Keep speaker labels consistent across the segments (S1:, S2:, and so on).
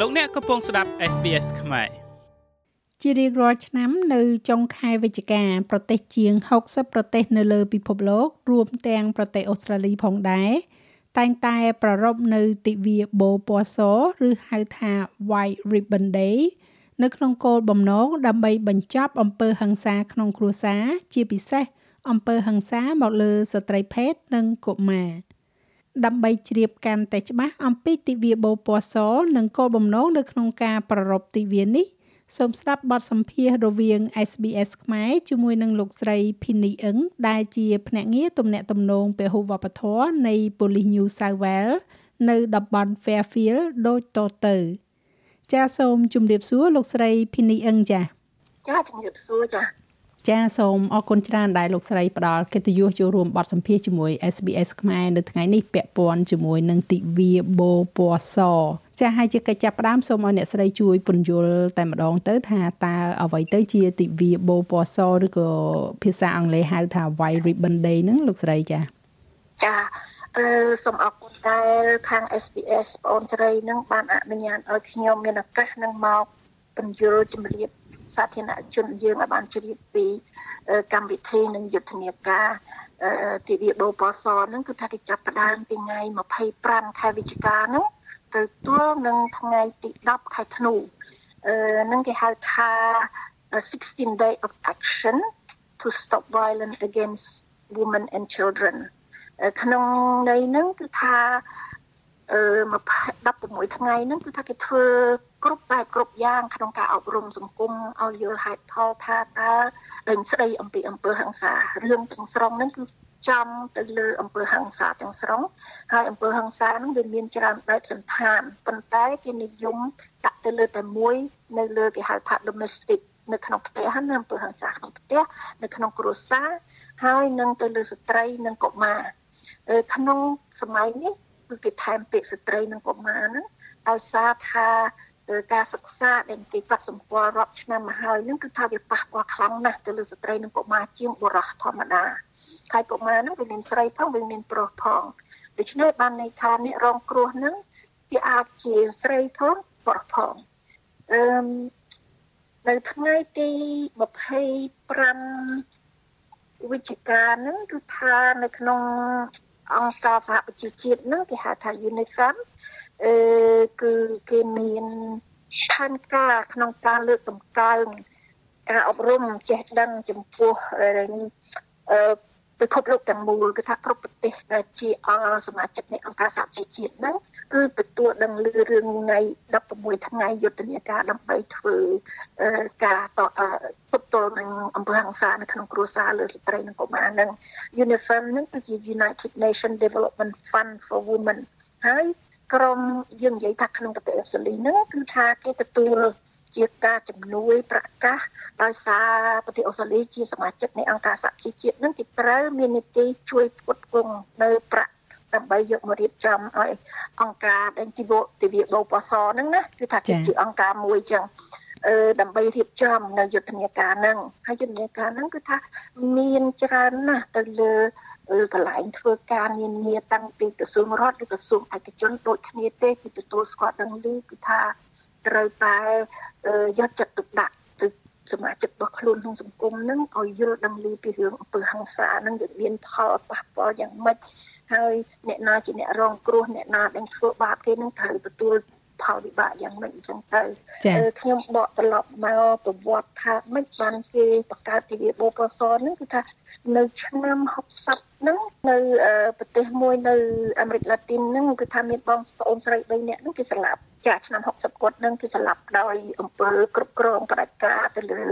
S1: លោកអ្នកកំពុងស្ដាប់ SBS ខ្មែរ
S2: ជារៀងរាល់ឆ្នាំនៅចុងខែវិច្ឆិកាប្រទេសជាង60ប្រទេសនៅលើពិភពលោករួមទាំងប្រទេសអូស្ត្រាលីផងដែរតែងតែប្រារព្ធនៅទិវាបូពណ៌សឬហៅថា White Ribbon Day នៅក្នុងគោលបំណងដើម្បីបញ្ចប់អំពើហិង្សាក្នុងគ្រួសារជាពិសេសអំពើហិង្សាមកលើស្ត្រីភេទនិងកុមារ ដើម្បីជ្រាបកាន់តែច្បាស់អំពីទិវាបូពណ៌សនិងគោលបំណងនៅក្នុងការប្រារព្ធទិវានេះសូមស្ដាប់បទសម្ភាសន៍រវាង SBS ខ្មែរជាមួយនឹងលោកស្រី Phini Eng ដែលជាភ្នាក់ងារទំនាក់ទំនងពហុវប្បធម៌នៃ Police New South Wales នៅតំបន់ Fairfield ដូចតទៅចាសសូមជម្រាបសួរលោកស្រី Phini Eng ចា
S3: ចាជម្រាបសួរចា
S2: ចាសូមអរគុណច្រើនដែលលោកស្រីផ្ដល់កិត្តិយសចូលរួមបទសម្ភាសជាមួយ SBS ខ្មែរនៅថ្ងៃនេះពាក់ព័ន្ធជាមួយនឹងទិវាបូពណ៌សចាហើយជាកិច្ចចាប់ផ្ដើមសូមឲ្យអ្នកស្រីជួយពន្យល់តែម្ដងទៅថាតើអ្វីទៅជាទិវាបូពណ៌សឬក៏ភាសាអង់គ្លេសហៅថា White Ribbon Day ហ្នឹងលោកស្រីចា
S3: ចាអឺសូមអរគុណដែលខាង SBS បងស្រីនឹងបានអនុញ្ញាតឲ្យខ្ញុំមានឱកាសនឹងមកពន្យល់ជម្រាប សាធារណជនយើងឲ្យបានជ្រាបពីកម្មវិធីនិងយុទ្ធនាការទិវាបូពសហ្នឹងគឺថាគេចាប់ផ្ដើមពីថ្ងៃ25ខែវិច្ឆិកាហ្នឹងទៅទល់នឹងថ្ងៃទី10ខែធ្នូអឺនឹងគេហៅថា 16 day of action to stop violence against women and children ក្នុងន័យហ្នឹងគឺថា អឺ16ថ្ងៃហ្នឹងគឺថាគេធ្វើគ្រប់បែបគ្រប់យ៉ាងក្នុងការអប់រំសង្គមឲ្យយល់ហេតុផលថាតើដឹងស្ដីអំពីអំពើហិង្សារឿងទាំងស្រុងហ្នឹងគឺចំទៅលើអំពើហិង្សាទាំងស្រុងហើយអំពើហិង្សាហ្នឹងវាមានច្រើនបែបសន្តានប៉ុន្តែគេនិយមដាក់ទៅលើតែមួយនៅលើគេហៅថា domestic នៅក្នុងផ្ទះណាអំពើហិង្សាក្នុងផ្ទះនៅក្នុងគ្រួសារហើយនឹងទៅលើស្ត្រីនិងកុមារក្នុងសម័យនេះ គឺគេថែមពាក្យស្ត្រីនិងកុមារហ្នឹងដោយសារថាការសិក្សាដែលគេកត់សម្គាល់រាប់ឆ្នាំមកហើយនឹងគឺថាវាប៉ះពាល់ខ្លាំងណាស់ទៅលើស្ត្រីនិងកុមារជាងបុរសធម្មតាហើយកុមារហ្នឹងវាមានស្រីផងវាមានប្រុសផងដូច្នេះបានន័យថាអ្នករងគ្រោះហ្នឹងគេអាចជាស្រីផងប្រុសផងអឺនៅថ្ងៃទី25វិច្ឆិកាហ្នឹងគឺថានៅក្នុង អង្គការសហប្រជាជាតិហ្នឹងគេហៅថា UNIFEM អឺគឺគេមានផែនការក្នុងការលើកតម្កើងការអប់រំចេះដឹងចំពោះអឺ ពិភពលោកទាំងមូលគឺថាគ្រប់ប្រទេសដែលជាអសមាជិកនៃអង្គការសហជីវជាតិហ្នឹងគឺទទួលដឹងលឺរឿងថ្ងៃ16ថ្ងៃយុទ្ធនាការដើម្បីធ្វើការតទប់ទល់នឹងអំពើហិង្សានៅក្នុងគ្រួសារលើស្ត្រីនិងកុមារហ្នឹង UNIFEM ហ្នឹងគឺជា United Nations Development Fund for Women ហើយ ក្រមយើងនិយាយថាក្នុងប្រទេសអូស្ត្រាលីហ្នឹងគឺថាគេទទួលជាការជំនួយប្រកាសដោយសារប្រទេសអូស្ត្រាលីជាសមាជិកនៃអង្គការសហជីវជាតិហ្នឹងគេត្រូវមាននីតិជួយផ្គត់ផ្គង់នៅប្រាក់ដើម្បីយកមករៀបចំឲ្យអង្គការដែលទីវទិវាបោពសហ្នឹងណាគឺថាជាអង្គការមួយចឹង ដើម្បីរៀបចំនៅយុទ្ធនាការហ្នឹងហើយយុទ្ធនាការហ្នឹងគឺថាមានច្រើនណាស់ទៅលើកន្លែងធ្វើការនានាតាំងពីក្រសួងរដ្ឋឬក្រសួងឯកជនដូចគ្នាទេគឺទទួលស្គាល់ដឹងឮគឺថាត្រូវតែយកចិត្តទុកដាក់ទៅសមាជិករបស់ខ្លួនក្នុងសង្គមហ្នឹងឲ្យយល់ដឹងឮពីរឿងអំពើហិង្សាហ្នឹងវាមានផលប៉ះពាល់យ៉ាងម៉េចហើយអ្នកណាជាអ្នករងគ្រោះអ្នកណាដែលធ្វើបាបគេនឹងត្រូវទទួល ផលវិបាកយ៉ាងម៉េចអញ្ចឹងទៅខ្ញុំបកត្រឡប់មកប្រវត្តិថាម៉េចបានគេបង្កើតទិវាបូពសហ្នឹងគឺថានៅឆ្នាំ60ហ្នឹងនៅប្រទេសមួយនៅអាមេរិកឡាទីនហ្នឹងគឺថាមានបងប្អូនស្រី3នាក់ហ្នឹងគេស្លាប់ចាឆ្នាំ60គាត់ហ្នឹងគឺស្លាប់ដោយអំពើគ្រប់គ្រងផ្ដាច់ការទៅលើ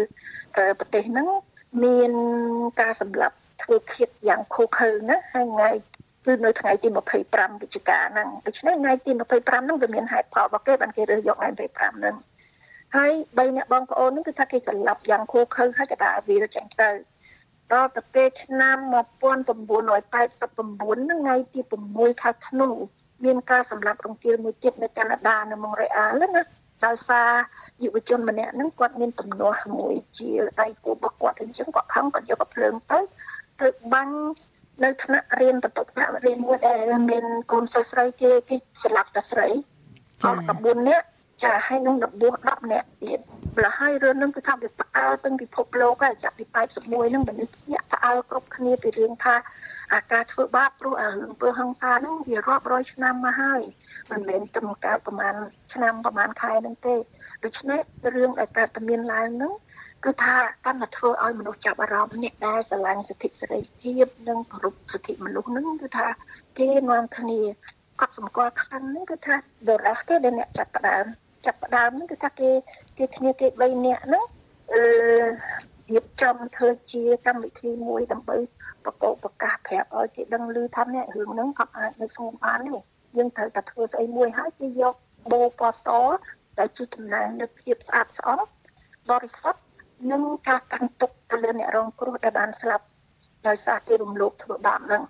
S3: ប្រទេសហ្នឹងមានការសម្លាប់ធ្វើឃាតយ៉ាងខុសខើណាហើយថ្ងៃ គឺនៅថ្ងៃទី25វិច្ឆិកាហ្នឹងដូច្នេះថ្ងៃទី25ហ្នឹងវាមានហេតុផលរបស់គេបានគេរើសយកថ្ងៃ25ហ្នឹងហើយបីអ្នកបងប្អូនហ្នឹងគឺថាគេស្លាប់យ៉ាងខូខើហើយកដាវាចឹងទៅដល់ទៅពេលឆ្នាំ1989ហ្នឹងថ្ងៃទី6ខែធ្នូមានការសម្លាប់រង្គាលមួយទៀតនៅកាណាដានៅម៉ុងរ៉េអាលណាដោយសារយុវជនម្នាក់ហ្នឹងគាត់មានទំនាស់មួយជាដៃគូរបស់គាត់អញ្ចឹងគាត់ខំគាត់យកកភ្លើងទៅទៅបាញ់ នៅថ្នាក់រៀនបន្ទប់ថ្នាក់រៀនមួយដែលមានកូនសិស្សស្រីគេគេស្លាប់តែស្រីអស់9នាក់ ចាហើយនឹងរបួស10នាក់ទៀតប្រហែលរឿងហ្នឹងគឺថាវាផ្អើលទាំងពិភពលោកហើយចាប់ពី81ហ្នឹងមនុស្សញាក់ផ្អើលគ្រប់គ្នាពីរឿងថាអាការធ្វើបាបព្រោះអំពើហិង្សាហ្នឹងវារាប់រយឆ្នាំមកហើយមិនមែនត្រឹមកាលប្រហែលឆ្នាំប្រហែលខែហ្នឹងទេដូច្នេះរឿងដែលកើតតែមានឡើងហ្នឹងគឺថាកាន់តែធ្វើឲ្យមនុស្សចាប់អារម្មណ៍អ្នកដែលស្រឡាញ់សិទ្ធិសេរីភាពនិងគោរពសិទ្ធិមនុស្សហ្នឹងគឺថាគេនាំគ្នាកត់សម្គាល់ខ្លាំងហ្នឹងគឺថាបរិះគេដែលអ្នកចាប់ផ្ដើម ចាប់ផ្ដើមហ្នឹងគឺថាគេគេគ្នាគេ3នាក់ហ្នឹងអឺរៀបចំធ្វើជាកម្មវិធីមួយដើម្បីបកបប្រកាសប្រាប់ឲ្យគេដឹងឮថាអ្នករឿងហ្នឹងអត់អាចនៅស្ងៀមបានទេយើងត្រូវតែធ្វើស្អីមួយហើយគេយកបូពសដែលជាតំណាងនៅភាពស្អាតស្អំបរិសុទ្ធនិងការកាន់ទុកទៅលើអ្នករងគ្រោះដែលបានស្លាប់ដោយសារគេរំលោភធ្វើបាបហ្នឹង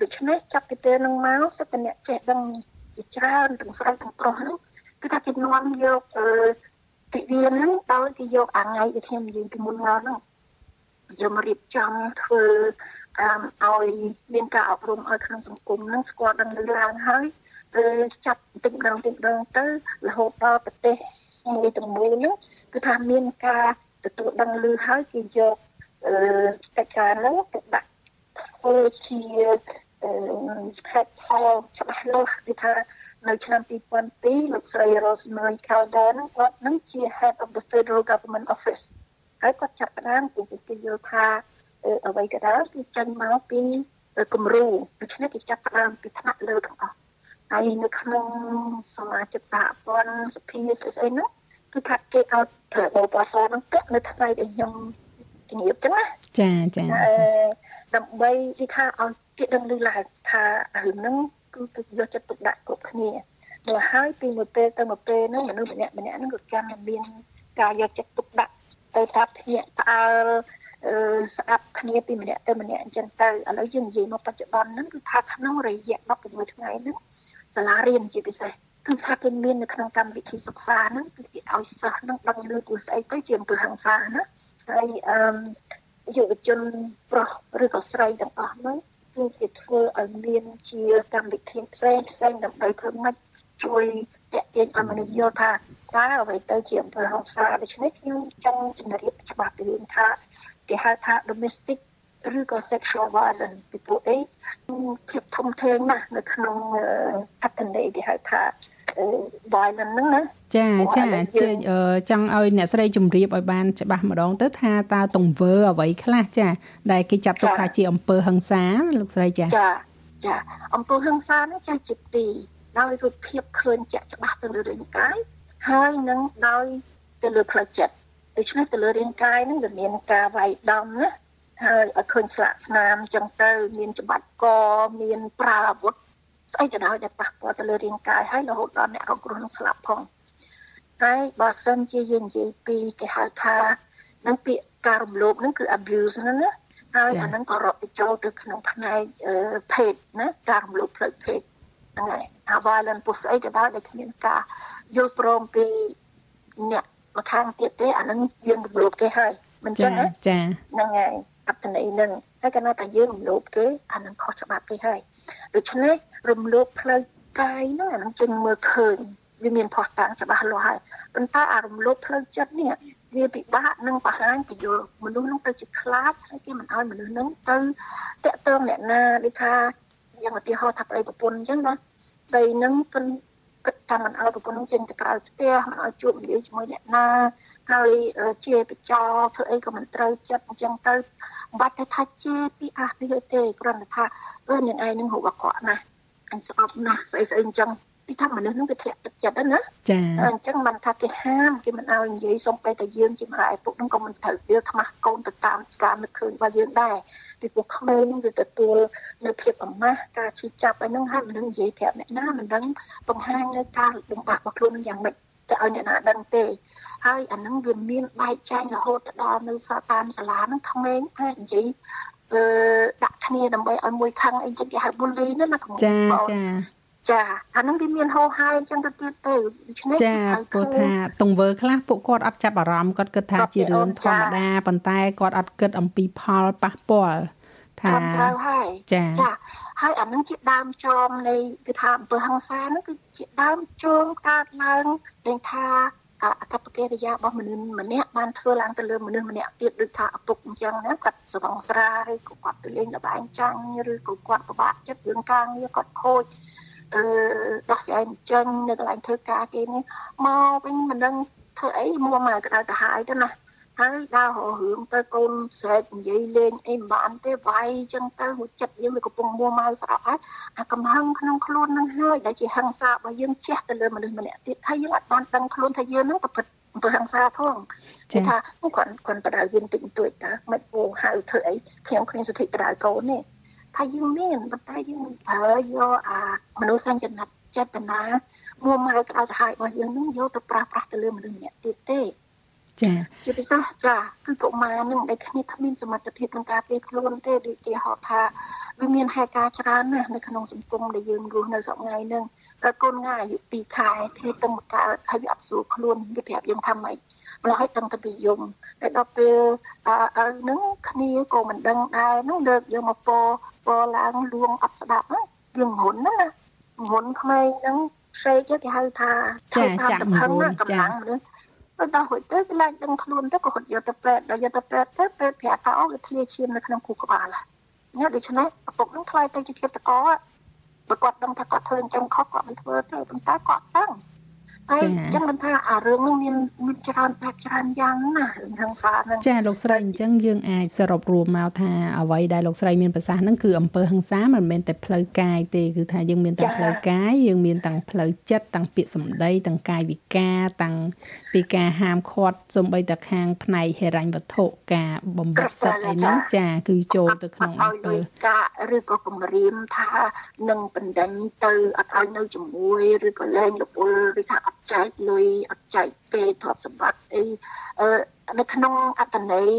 S3: ដូច្នេះចាប់ពីពេលហ្នឹងមកសិទ្ធិអ្នកចេះដឹងជាច្រើនទាំងស្រីទាំងប្រុសហ្នឹង គឺថាគេនាំយកអឺទិវាហ្នឹងដោយគេយកអាថ្ងៃដែលខ្ញុំនិយាយពីមុនមកហ្នឹងយកមករៀបចំធ្វើអឺឲ្យមានការអប់រំឲ្យក្នុងសង្គមហ្នឹងស្គាល់ដឹងលឺឡើងហើយចាប់តិចម្ដងតិចម្ដងទៅរហូតដល់ប្រទេសមួយទាំងមូលហ្នឹងគឺថាមានការទទួលដឹងឮហើយគេយកអឺកិច្ចការហ្នឹងទៅដាក់ធ្វើជា ហេតុផលច្បាស់លាស់គឺថានៅឆ្នាំ2002លោកស្រី Rosemary Calder គាត់នឹងជា Head of the Federal Government Office ហើយគាត់ចាប់ផ្ដើមពីគេយល់ថាអ្វីក៏ដោយគឺចេញមកពីគំរូដូច្នេះគេចាប់ផ្ដើមពីថ្នាក់លើទាំងអស់ហើយនៅក្នុងសមាជិកសហព័ន្ធសភាស្អីស្អីនោះគឺថាគេឲ្យបបសនឹងពាក់នៅថ្ងៃដែលខ្ញុំជំរាបចឹងណា
S2: ចាចា
S3: ដើម្បីគេថាឲ្យ គេដឹងឮឡើងថារឿងហ្នឹងគឺគេយកចិត្តទុកដាក់គ្រប់គ្នាមកហើយពីមួយពេលទៅមួយពេលហ្នឹងមនុស្សម្នាក់ម្នាក់ហ្នឹងក៏កាន់តែមានការយកចិត្តទុកដាក់ទៅថាភ្ញាក់ផ្អើលស្អាប់គ្នាពីម្នាក់ទៅម្នាក់អញ្ចឹងទៅឥឡូវយើងនិយាយមកបច្ចុប្បន្នហ្នឹងគឺថាក្នុងរយៈ16ថ្ងៃហ្នឹងសាលារៀនជាពិសេសគឺថាគេមាននៅក្នុងកម្មវិធីសិក្សាហ្នឹងគឺគេឲ្យសិស្សហ្នឹងដឹងលើពីស្អីទៅជាអំពើហិង្សាណាហើយអឺយុវជនប្រុសឬក៏ស្រីទាំងអស់ហ្នឹង គឺគេធ្វើឲ្យមានជាកម្មវិធីផ្សេងផ្សេងដើម្បីធ្វើម៉េចជួយតាក់ទាញឲ្យមនុស្សយល់ថាតើអ្វីទៅជាអំពើហិង្សាដូច្នេះខ្ញុំចង់ជម្រាបច្បាស់ពីរឿងថាគេហៅថា domestic ឬក៏ sexual violence ពីព្រោះអីភាពធំធេងណាស់នៅក្នុងអត្ថន័យគេហៅថា violence ហ្នឹងណា
S2: ចាចាជាចង់ឲ្យអ្នកស្រីជម្រាបឲ្យបានច្បាស់ម្ដងទៅថាតើទង្វើអ្វីខ្លះចា ដែលគេចាត់ទុកថាជាអំពើហិង្សាលោកស្រីចា
S3: ចាចាអំពើហិង្សាហ្នឹងចាស់ជាពីរដោយរូបភាពឃើញជាក់ច្បាស់ទៅលើរាងកាយហើយនឹងដោយទៅលើផ្លូវចិត្តដូច្នេះទៅលើរាងកាយហ្នឹងវាមានការវាយដំណាហើយឲ្យឃើញស្លាកស្នាមចឹងទៅ មានច្បាច់កមានប្រើអាវុធ ស្អីក៏ដោយដែលប៉ះពាល់ទៅលើរាងកាយហើយរហូតដល់អ្នករងគ្រោះនឹងស្លាប់ផងហើយបើសិនជាយើងនិយាយពីគេហៅថានឹងពាក្យការរំលោភហ្នឹងគឺ abuse ហ្នឹងណាហើយអាហ្នឹងក៏រាប់បញ្ចូលទៅក្នុងផ្នែកភេទណាការរំលោភផ្លូវភេទហ្នឹងហើយអា violence ពុស្អីក៏ដោយដែលគ្មានការយល់ព្រមពីអ្នកម្ខាងទៀតទេអាហ្នឹងយើងរំលោភគេហើយមិនចឹងណា
S2: ចា
S3: ហ្នឹងហើយ អត្តន័យនឹងហើយកាលណាតែយើងរំលោភគេអានឹងខុសច្បាប់គេហើយដូច្នេះរំលោភផ្លូវកាយហ្នឹងអានឹងจึงមើលឃើញវាមានផុសតាំងច្បាស់លាស់ហើយប៉ុន្តែអារំលោភផ្លូវចិត្តនេះវាពិបាកនឹងបង្ហាញពយល់មនុស្សនឹងទៅជាខ្លាចហើយគេមិនឲ្យមនុស្សនឹងទៅតាក់ទងអ្នកណាដូចថាយ៉ាងឧទាហរណ៍ថាប្តីប្រពន្ធអញ្ចឹងណាប្តីនឹង គិតថាមិនឲ្យប្រពន្ធនឹងចេញទៅក្រៅផ្ទះមិនឲ្យជួបនិយាយជាមួយអ្នកណាហើយជាបចោធ្វើអីក៏មិនត្រូវចិត្តអញ្ចឹងទៅមិនបាច់ទៅថាជាពីអះពីទេគ្រាន់តែថាអឺនឹងឯងនឹងហូបអាក្រក់ណាស់អញស្អប់ណាស់ស្អីស្អីអញ្ចឹង ពីថាមនុស្សនឹងវាធ្លាក់ទឹកចិត្តណា
S2: ចា
S3: អញ្ចឹងមិនថាគេហាមគេមិនឲ្យនិយាយសុំពេលតែយើងជាម្ដាយឪពុកនឹងក៏មិនត្រូវដៀលថ្មាស់កូនទៅតាមការនឹកឃើញរបស់យើងដែរពីពួកក្មេងនឹងវាទទួលនៅភាពអាម៉ាស់ការឈឺចាប់ឯហ្នឹងហើយមិនដឹងនិយាយប្រាប់អ្នកណាមិនដឹងបង្ហាញនៅការលំបាករបស់ខ្លួននឹងយ៉ាងម៉េចទៅឲ្យអ្នកណាដឹងទេហើយអាហ្នឹងវាមានបែកចែករហូតដល់នៅសាតាមសាលាហ្នឹងក្មេងអាចនិយាយអឺដាក់គ្នាដើម្បីឲ្យមួយខឹងអីចឹងគេហៅ bully ណាណា
S2: ចាចា
S3: ចាអានឹងវាមានហោហាយអញ្ចឹងទៅទៀតទៅ
S2: ដូច្នេះចាព្រោះថាទង្វើខ្លះពួកគាត់អត់ចាប់អារម្មណ៍គាត់គិតថាជារឿងធម្មតាប៉ុន្តែគាត់អត់គិតអំពីផលប៉ះពាល់ថាថា
S3: ត្រូវហើយ
S2: ចា
S3: ចាហើយអានឹងជាដើមចមនៃគឺថាអំពើហ ংস ាហ្នឹងគឺជាដើមជងកើតឡើងដែលថាអកប្បកិរិយារបស់មនុស្សម្នាក់បានធ្វើឡើងទៅលើមនុស្សម្នាក់ទៀតដូចថាឪពុកអញ្ចឹងណាគាត់សងស្រាឬក៏គាត់ទៅលេងលបែងចាញ់ឬក៏គាត់ពិបាកចិត្តរឿងការងារគាត់ខូចអឺ ដោះស្រាយមិនចឹងនៅកន្លែងធ្វើការគេនេះមកវិញមិនដឹងធ្វើអីមួមកក្តៅទៅហើយទៅណាហើយដើរររឿងទៅកូនស្រែកនិយាយលេងអីមិនបានទេវាយចឹងទៅចិត្តយើងវាកំពុងមួម៉ៅស្រាប់ហើយអាកំហឹងក្នុងខ្លួននឹងហើយដែលជាហិង្សារបស់យើងជះទៅលើមនុស្សម្នាក់ទៀតហើយយើងអត់បានដឹងខ្លួនថាយើងនឹងប្រព្រឹត្តអំពើហិង្សាផងគេថាគាត់គាត់បដៅយើងតិចតួចតើមិនពោហៅធ្វើអីខ្ញុំគ្មានសិទ្ធិបដៅកូនទេ ថាយើងមានប៉ុន្តែយើងមិនប្រើយកអាមនុស្សសញ្ញណចេតនាមួម៉ៅក្តៅក្រហាយរបស់យើងនឹងយកទៅប្រាស់ប្រាស់ទៅលើមនុស្សម្នាក់ទៀតទេ
S2: ចា
S3: ជាពិសេសចាគឺកុមារនឹងដែលគ្នាគ្មានសមត្ថភាពក្នុងការពារខ្លួនទេដូចជាហៅថាវាមានហេតុការណ៍ច្រើនណាស់នៅក្នុងសង្គមដែលយើងរស់នៅសប្តាហ៍ហ្នឹងកូនងាអាយុ2ខែគ្នាទៅមកកើតហើយវាអត់ស្រួលខ្លួនវាប្រាប់យើងថាម៉េចម្ល៉េះឲ្យដឹងទៅពីយំហើយដល់ពេលអើហ្នឹងគ្នាក៏មិនដឹងដែរហ្នឹងលើកយកមកពោពោឡើងលួងអត់ស្ដាប់ហ្នឹងយើងងុនណាងុនក្មេងហ្នឹងផ្សេងគេហៅថា
S2: ធ្វើតាម
S3: តំណឹងកម្លាំងមនុស្ស ដល់រួចទៅវាឡើងដឹងខ្លួនទៅក៏គាត់យកទៅពេទ្យដល់យកទៅពេទ្យទៅពេទ្យប្រាប់ថាអូវាធ្លាឈាមនៅក្នុងខួរក្បាលញ៉ាំដូច្នេះឪពុកនឹងខ្លាយទៅជាឃាតករបើគាត់ដឹងថាគាត់ធ្វើអញ្ចឹងខុសគាត់មិនធ្វើទេប៉ុន្តែគាត់ដឹង ហើយអញ្ចឹងមិនថាអារឿងនោះមានមានច្រើនបែបច្រើនយ៉ាងណារឿងហ ংস ាហ្នឹង
S2: ចាលោកស្រីអញ្ចឹងយើងអាចសរុបរួមមកថាអ្វីដែលលោកស្រីមានប្រសាសន៍ហ្នឹងគឺអំពើហ ংস ាមិនមែនតែផ្លូវកាយទេគឺថាយើងមានទាំងផ្លូវកាយយើងមានទាំងផ្លូវចិត្តទាំងពាក្យសម្ដីទាំងកាយវិការទាំងពីការហាមឃាត់សំបីតែខាងផ្នែកហិរញ្ញវត្ថុការបំបត្តិសិទ្ធិអីហ្នឹងចា គឺចូលទៅក្នុងអំពើ
S3: ការឬក៏គម្រាមថានឹងបណ្ដឹងទៅអត់ឲ្យនៅជាមួយឬក៏លែងលពលឬថាអត់ចែកលុយអត់ចែកគេទ្រព្យសម្បត្តិអីអឺនៅក្នុងអត្តន័យ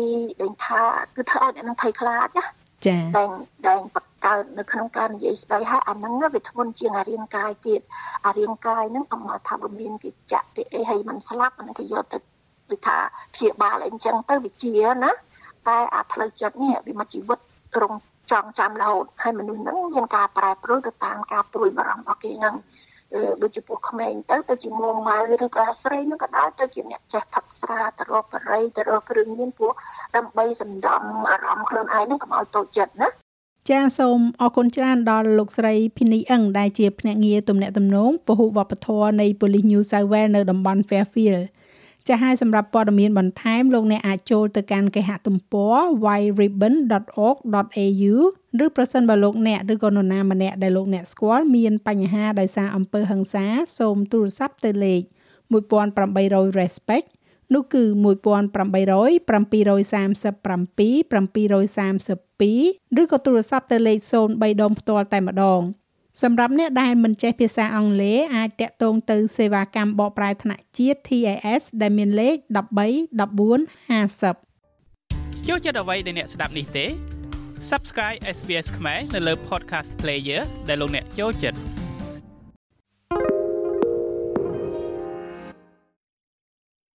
S3: ដែលថាគឺធ្វើឲ្យអ្នកនឹងភ័យខ្លាចណា
S2: ចា
S3: តែតែបកកើតនៅក្នុងការនិយាយស្ដីហើយអាហ្នឹងវាធ្ងន់ជាងអារាងកាយទៀតអារាងកាយហ្នឹងអមថាបើមានគេចាក់ទេអីហើយมันស្លាប់អាហ្នឹងគេយកទៅដូចថាព្យាបាលអីចឹងទៅវាជាណាតែអាផ្លូវចិត្តនេះវាមកជីវិតរង ចងចាំរហូតហើយមនុស្សហ្នឹងមានការប្រែប្រួលទៅតាមការព្រួយបារម្ភរបស់គេហ្នឹងដូចជាពួកក្មេងទៅទៅជាមួងម៉ៅឬក៏ស្រីហ្នឹងក៏ដោយទៅជាអ្នកចេះផឹកស្រាទៅរកបរិយទៅរកគ្រឿងញៀនពួកដើម្បីសម្ដំអារម្មណ៍ខ្លួនឯងហ្នឹងកុំឲ្យតូចចិត្តណា
S2: ចាសសូមអរគុណច្រើនដល់លោកស្រីភីនីអឹងដែលជាភ្នាក់ងារទំនាក់ទំនងពហុវប្បធម៌នៃ Police New South Wales នៅតំបន់ Fairfield ចាហើយសម្រាប់ព័ត៌មានបន្ថែមលោកអ្នកអាចចូលទៅកាន់គេហទំព័រ whiteribbon.org.au ឬប្រសិនបើលោកអ្នកឬក៏នរណាម្នាក់ដែលលោកអ្នកស្គាល់មានបញ្ហាដោយសារអំពើហិង្សាសូមទូរស័ព្ទទៅលេខ1800 respect នោះគឺ1800 737 732ឬក៏ទូរស័ព្ទទៅលេខ03ដងផ្ទាល់តែម្ដង សម្រាប់អ្នកដែលមិនចេះភាសាអង់គ្លេសអាចតាក់ទងទៅសេវាកម្មបកប្រែថ្នាក់ជាតិ TIS ដែលមានលេខ13 14 50
S1: ចូលចិត្តអ្វីដែលអ្នកស្ដាប់នេះទេ Subscribe SBS ខ្មែរនៅលើ Podcast Player ដែលលោកអ្នកចូលចិត្ត